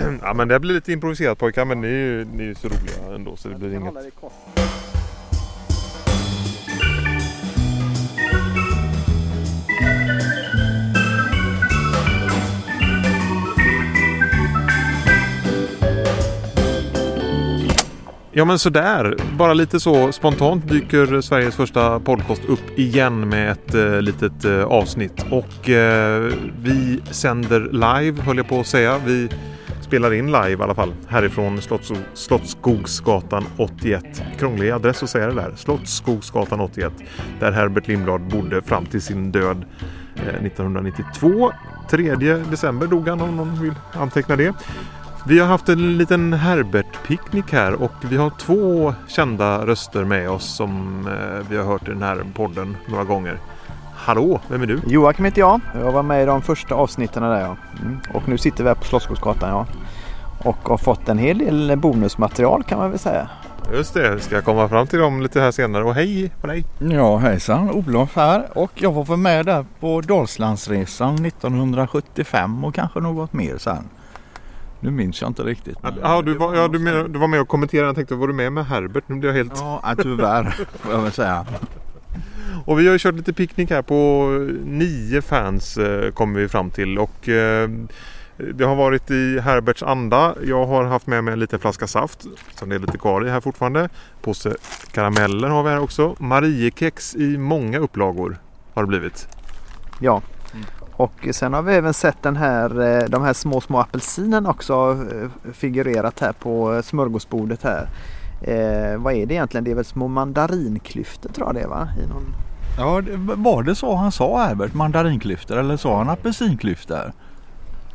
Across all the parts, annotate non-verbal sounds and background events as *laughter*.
*clears throat* Ja men det blir lite improviserat pojkar men ni är ju, ni är ju så roliga ändå så det blir inget. Ja men sådär, bara lite så spontant dyker Sveriges första podcast upp igen med ett eh, litet eh, avsnitt. Och eh, vi sänder live höll jag på att säga. Vi spelar in live i alla fall härifrån Slotts Slottsskogsgatan 81. Krånglig adress att säga det där. Slottsskogsgatan 81. Där Herbert Lindblad bodde fram till sin död eh, 1992. 3 december dog han om någon vill anteckna det. Vi har haft en liten Herbert-picknick här och vi har två kända röster med oss som eh, vi har hört i den här podden några gånger. Hallå, vem är du? Joakim heter jag. Jag var med i de första avsnitten där ja. Mm. Och nu sitter vi här på Slottsskogsgatan ja. Och har fått en hel del bonusmaterial kan man väl säga. Just det, ska jag komma fram till dem lite här senare och hej på dig! Ja hejsan, Olof här och jag var med där på Dalslandsresan 1975 och kanske något mer sen. Nu minns jag inte riktigt. Ja, du, var, ja du, med, du var med och kommenterade. Jag tänkte, var du med med Herbert? Nu blir jag helt... Ja, tyvärr *laughs* får jag väl säga. Och vi har ju kört lite picknick här på nio fans eh, kommer vi fram till. Och eh, det har varit i Herberts anda. Jag har haft med mig en liten flaska saft. Som det är lite kvar i här fortfarande. Påse karameller har vi här också. Mariekex i många upplagor har det blivit. Ja. Och sen har vi även sett den här, eh, de här små små apelsinen också eh, figurerat här på smörgåsbordet här. Eh, vad är det egentligen? Det är väl små mandarinklyftor tror jag det är va? I någon... Ja, det- var det så han sa Herbert? Mandarinklyftor eller sa han apelsinklyftor?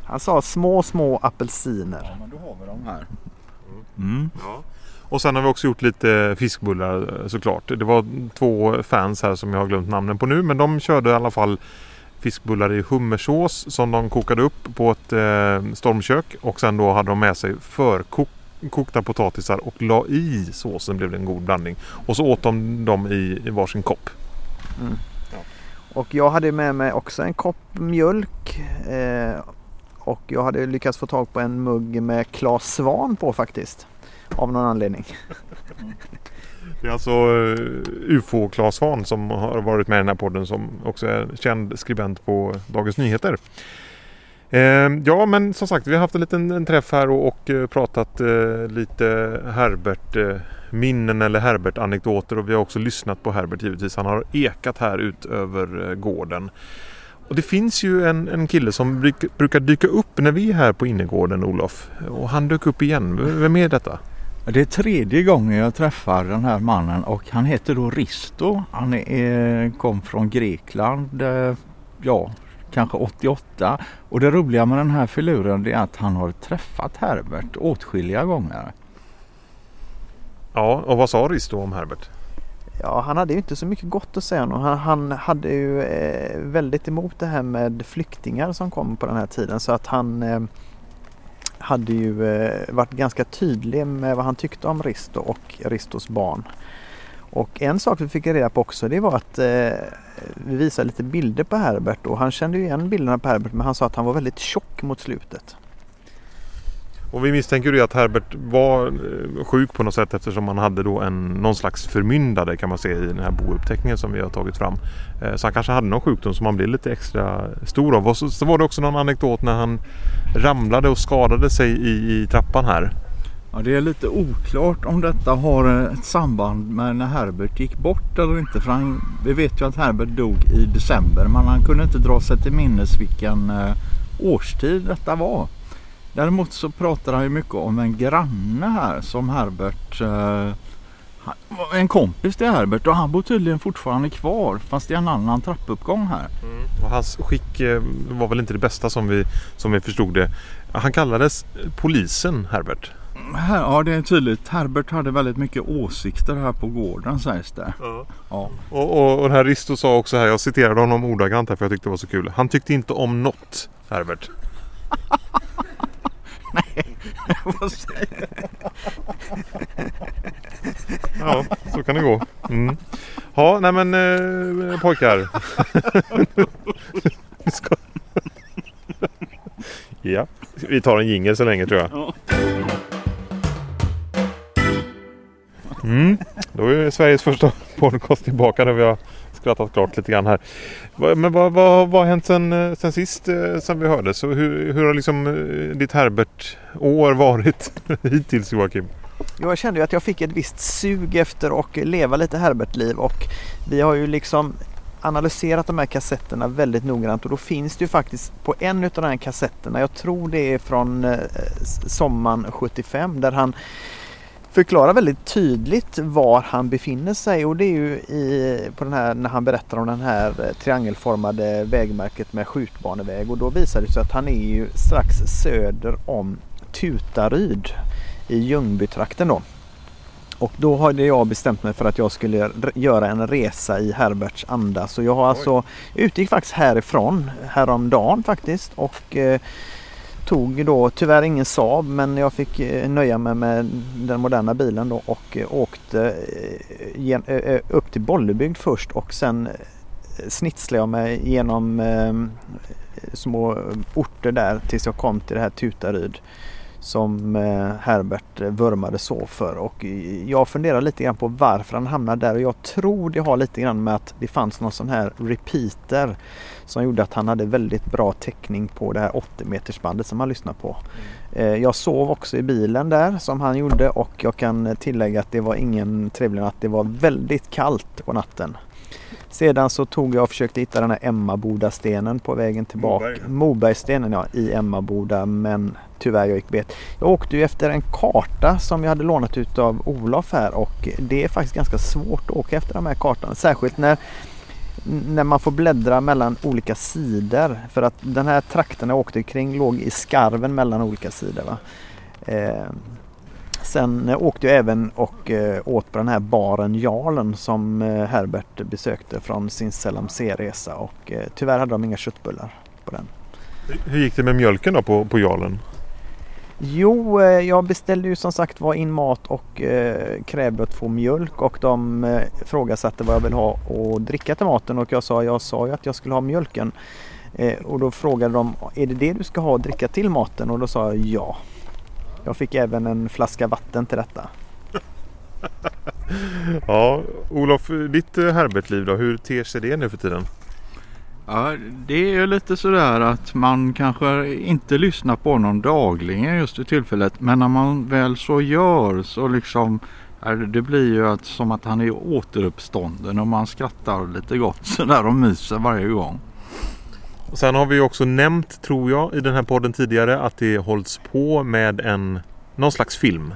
Han sa små små apelsiner. men då har vi dem här. Mm. Och sen har vi också gjort lite fiskbullar eh, såklart. Det var två fans här som jag har glömt namnen på nu. Men de körde i alla fall fiskbullar i hummersås som de kokade upp på ett eh, stormkök. Och sen då hade de med sig förkokta potatisar och la i såsen blev det en god blandning. Och så åt de dem i, i varsin kopp. Och jag hade med mig också en kopp mjölk. Eh, och jag hade lyckats få tag på en mugg med Klas Svan på faktiskt. Av någon anledning. *laughs* Det är alltså eh, UFO Claes Svahn som har varit med i den här podden som också är känd skribent på Dagens Nyheter. Ehm, ja men som sagt vi har haft en liten en träff här och, och eh, pratat eh, lite Herbert eh, minnen eller Herbert anekdoter och vi har också lyssnat på Herbert givetvis. Han har ekat här ut över eh, gården. Och det finns ju en, en kille som bruk, brukar dyka upp när vi är här på innergården Olof. Och han dök upp igen. V- Vem är detta? Det är tredje gången jag träffar den här mannen och han heter då Risto. Han är, kom från Grekland, eh, ja kanske 88. Och det roliga med den här filuren är att han har träffat Herbert åtskilliga gånger. Ja, och vad sa Risto om Herbert? Ja, han hade ju inte så mycket gott att säga. om. Han, han hade ju eh, väldigt emot det här med flyktingar som kom på den här tiden. Så att han eh, hade ju eh, varit ganska tydlig med vad han tyckte om Risto och Ristos barn. Och en sak vi fick reda på också det var att eh, vi visade lite bilder på Herbert och han kände ju igen bilderna på Herbert men han sa att han var väldigt tjock mot slutet. Och vi misstänker ju att Herbert var eh, sjuk på något sätt eftersom han hade då en, någon slags förmyndare kan man se i den här bouppteckningen som vi har tagit fram. Eh, så han kanske hade någon sjukdom som han blev lite extra stor av. Och så, så var det också någon anekdot när han ramlade och skadade sig i, i trappan här. Ja, det är lite oklart om detta har eh, ett samband med när Herbert gick bort eller inte. För han, vi vet ju att Herbert dog i december men han kunde inte dra sig till minnes vilken årstid detta var. Däremot så pratar han ju mycket om en granne här som Herbert eh, en kompis till Herbert och han bor tydligen fortfarande kvar fast i en annan trappuppgång här. Och hans skick eh, var väl inte det bästa som vi, som vi förstod det. Han kallades polisen Herbert. här. Ja det är tydligt. Herbert hade väldigt mycket åsikter här på gården sägs det. Ja. Och, och, och den här Risto sa också här, jag citerade honom ordagrant här för jag tyckte det var så kul. Han tyckte inte om något Herbert. *laughs* *laughs* Vad säger Ja, så kan det gå. Mm. Ja, nej men eh, pojkar. *laughs* Ja. Vi tar en jingel så länge tror jag. Ja. Mm. Då är Sveriges första podcast tillbaka när vi har skrattat klart lite grann här. Men vad, vad, vad har hänt sen, eh, sen sist eh, sen vi hördes? Hur, hur har liksom eh, ditt Herbert-år varit *laughs* hittills Joakim? Jag kände ju att jag fick ett visst sug efter att leva lite Herbert-liv och vi har ju liksom analyserat de här kassetterna väldigt noggrant och då finns det ju faktiskt på en av de här kassetterna, jag tror det är från sommaren 75 där han förklarar väldigt tydligt var han befinner sig och det är ju i, på den här, när han berättar om den här eh, triangelformade vägmärket med skjutbaneväg och då visar det sig att han är ju strax söder om Tutaryd i Ljungbytrakten då. Och då hade jag bestämt mig för att jag skulle göra en resa i Herberts anda. Så jag har alltså utgick faktiskt härifrån häromdagen faktiskt och eh, tog då tyvärr ingen Saab men jag fick eh, nöja mig med den moderna bilen då och eh, åkte eh, upp till Bollebygd först och sen snitslade jag mig genom små orter där tills jag kom till det här Tutaryd som eh, Herbert eh, vurmade så för och jag funderar lite grann på varför han hamnade där och jag tror det har lite grann med att det fanns någon sån här repeater som gjorde att han hade väldigt bra täckning på det här 80 metersbandet som han lyssnade på. Eh, Jag sov också i bilen där som han gjorde och jag kan tillägga att det var ingen trevlig natt. Det var väldigt kallt på natten. Sedan så tog jag och försökte hitta den här Emmaboda-stenen på vägen tillbaka. Moberg. Mobergstenen ja, i Emmaboda men tyvärr jag gick bet. Jag åkte ju efter en karta som jag hade lånat ut av Olof här och det är faktiskt ganska svårt att åka efter de här kartorna. Särskilt när, när man får bläddra mellan olika sidor. För att den här trakten jag åkte kring låg i skarven mellan olika sidor. Va? Eh, Sen eh, åkte jag även och eh, åt på den här baren Jarlen som eh, Herbert besökte från sin Selam C-resa och tyvärr hade de inga köttbullar på den. Hur gick det med mjölken då på, på Jarlen? Jo, jag beställde ju som sagt var in mat och eh, krävde att få mjölk och de eh, frågasatte vad jag vill ha och dricka till maten och jag sa, jag sa ju att jag skulle ha mjölken. Eh, och då frågade de, är det det du ska ha att dricka till maten? Och då sa jag ja. Jag fick även en flaska vatten till detta. *laughs* Ja, Olof, ditt eh, Herbert-liv då, hur ter sig det nu för tiden? Ja, det är ju lite sådär att man kanske inte lyssnar på honom dagligen just vid tillfället. Men när man väl så gör så liksom är det det blir ju att, som att han är återuppstånden och man skrattar lite gott sådär och myser varje gång. Och sen har vi också nämnt, tror jag, i den här podden tidigare att det hålls på med en någon slags film.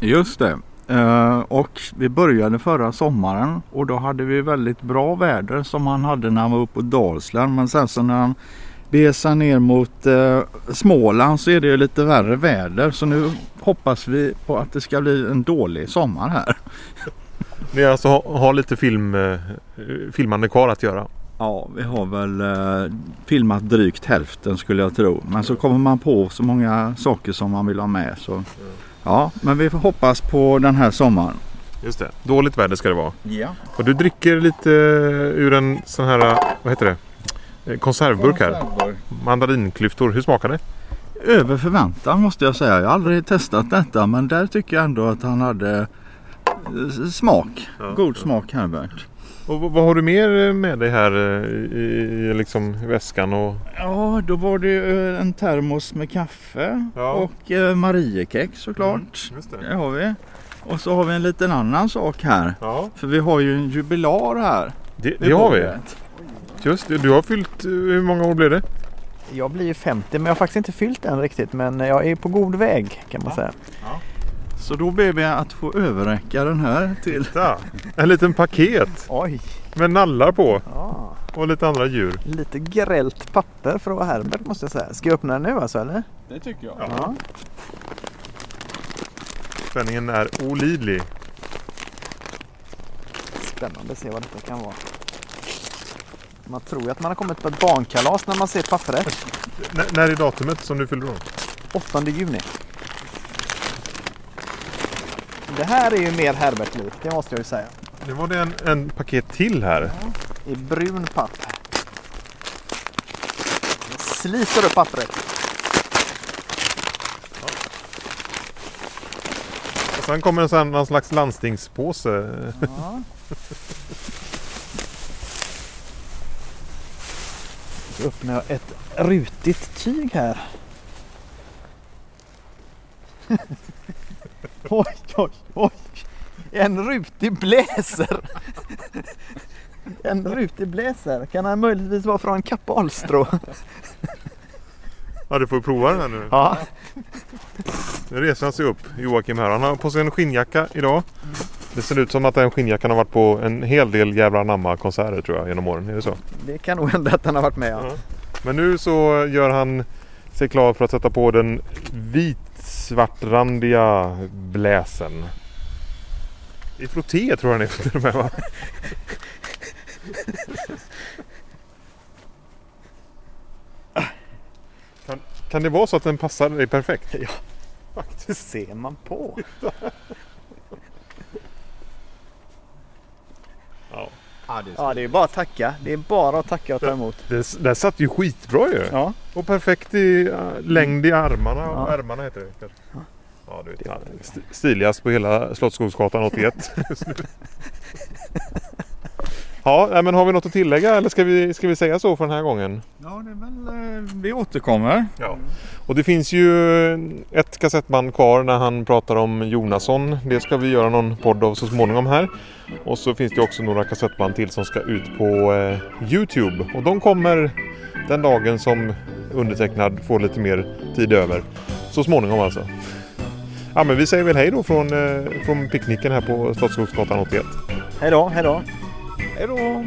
Just det. Eh, och vi började förra sommaren och då hade vi väldigt bra väder som han hade när han var uppe på Dalsland. Men sen så när han sig ner mot eh, Småland så är det ju lite värre väder. Så nu hoppas vi på att det ska bli en dålig sommar här. Ni alltså har, har lite film, eh, filmande kvar att göra. Ja, vi har väl eh, filmat drygt hälften skulle jag tro. Men så kommer man på så många saker som man vill ha med. Så. Ja, men vi får hoppas på den här sommaren. Just det. Dåligt väder ska det vara. Ja. Och du dricker lite eh, ur en sån här, eh, vad heter det? Eh, Konservburk här. Mandarinklyftor. Hur smakar det? Över förväntan måste jag säga. Jag har aldrig testat detta men där tycker jag ändå att han hade smak. Ja, God ja. smak Herbert. Och vad har du mer med dig här eh, i, i liksom väskan? Och... Ja, då var det ju en termos med kaffe Ja. och eh, Mariekex såklart. Just Det har vi. Och så har vi en liten annan sak här. Ja, För vi har ju en jubilar här. det, det har vi. Just det. Du har fyllt, eh, hur många år blev det? Jag blir ju 50 men jag har faktiskt inte fyllt den riktigt men jag är på god väg kan man säga. Så då ber vi att få överräcka den här till. Titta! En liten paket Oj! med nallar på Ja, och lite andra djur. lite grällt papper för att vara Herbert måste jag säga. Ska jag öppna den nu alltså eller? Det tycker jag. Ja. Spänningen är olidlig. Spännande att se vad detta kan vara. Man tror ju att man har kommit på ett barnkalas när man ser pappret. N- när är datumet som du fyller år? 8 juni. Det här är ju mer Herbert-likt, det måste jag ju säga. Nu var det en, en paket till här. Ja, I brun papp. Nu sliter du pappret. Ja. Och sen kommer det någon slags landstingspåse. Ja. öppnar jag ett rutigt tyg här. *laughs* *laughs* oj, oj, oj. En rutig bläser. En rutig bläser. Kan han möjligtvis vara från Kapalstrå? Ja, du får prova den här nu. Ja. Nu reser han sig upp, Joakim här. Han har på sig en skinnjacka idag. Det ser ut som att den skinnjackan har varit på en hel del jävla namma konserter tror jag genom åren. Är det så? Det kan nog hända att han har varit med. Ja. Ja. Men nu så gör han sig klar för att sätta på den vitsvartrandiga bläsen. I frotté tror jag den är till och med va? Kan, kan det vara så att den passar dig perfekt? Ja. Det ser man på. Ja. Ja, det är bara att tacka. Det är bara att tacka och ta emot. Det, det satt ju skitbra ju. Ja, Och perfekt i uh, längd i armarna. Ja. Ärmarna heter det. Ja. Ja, du vet. Stiligast på hela Slottsskogsgatan 81. *laughs* *laughs* ja, men har vi något att tillägga eller ska vi, ska vi säga så för den här gången? Ja, det är väl, eh, vi återkommer. Ja. Och det finns ju ett kassettband kvar när han pratar om Jonasson. Det ska vi göra någon podd av så småningom här. Och så finns det också några kassettband till som ska ut på eh, Youtube. Och de kommer den dagen som undertecknad får lite mer tid över. Så småningom alltså. Ja men vi säger väl hej då från, eh, från picknicken här på Slottsskogsgatan 81. hej då, hej då. Hej då!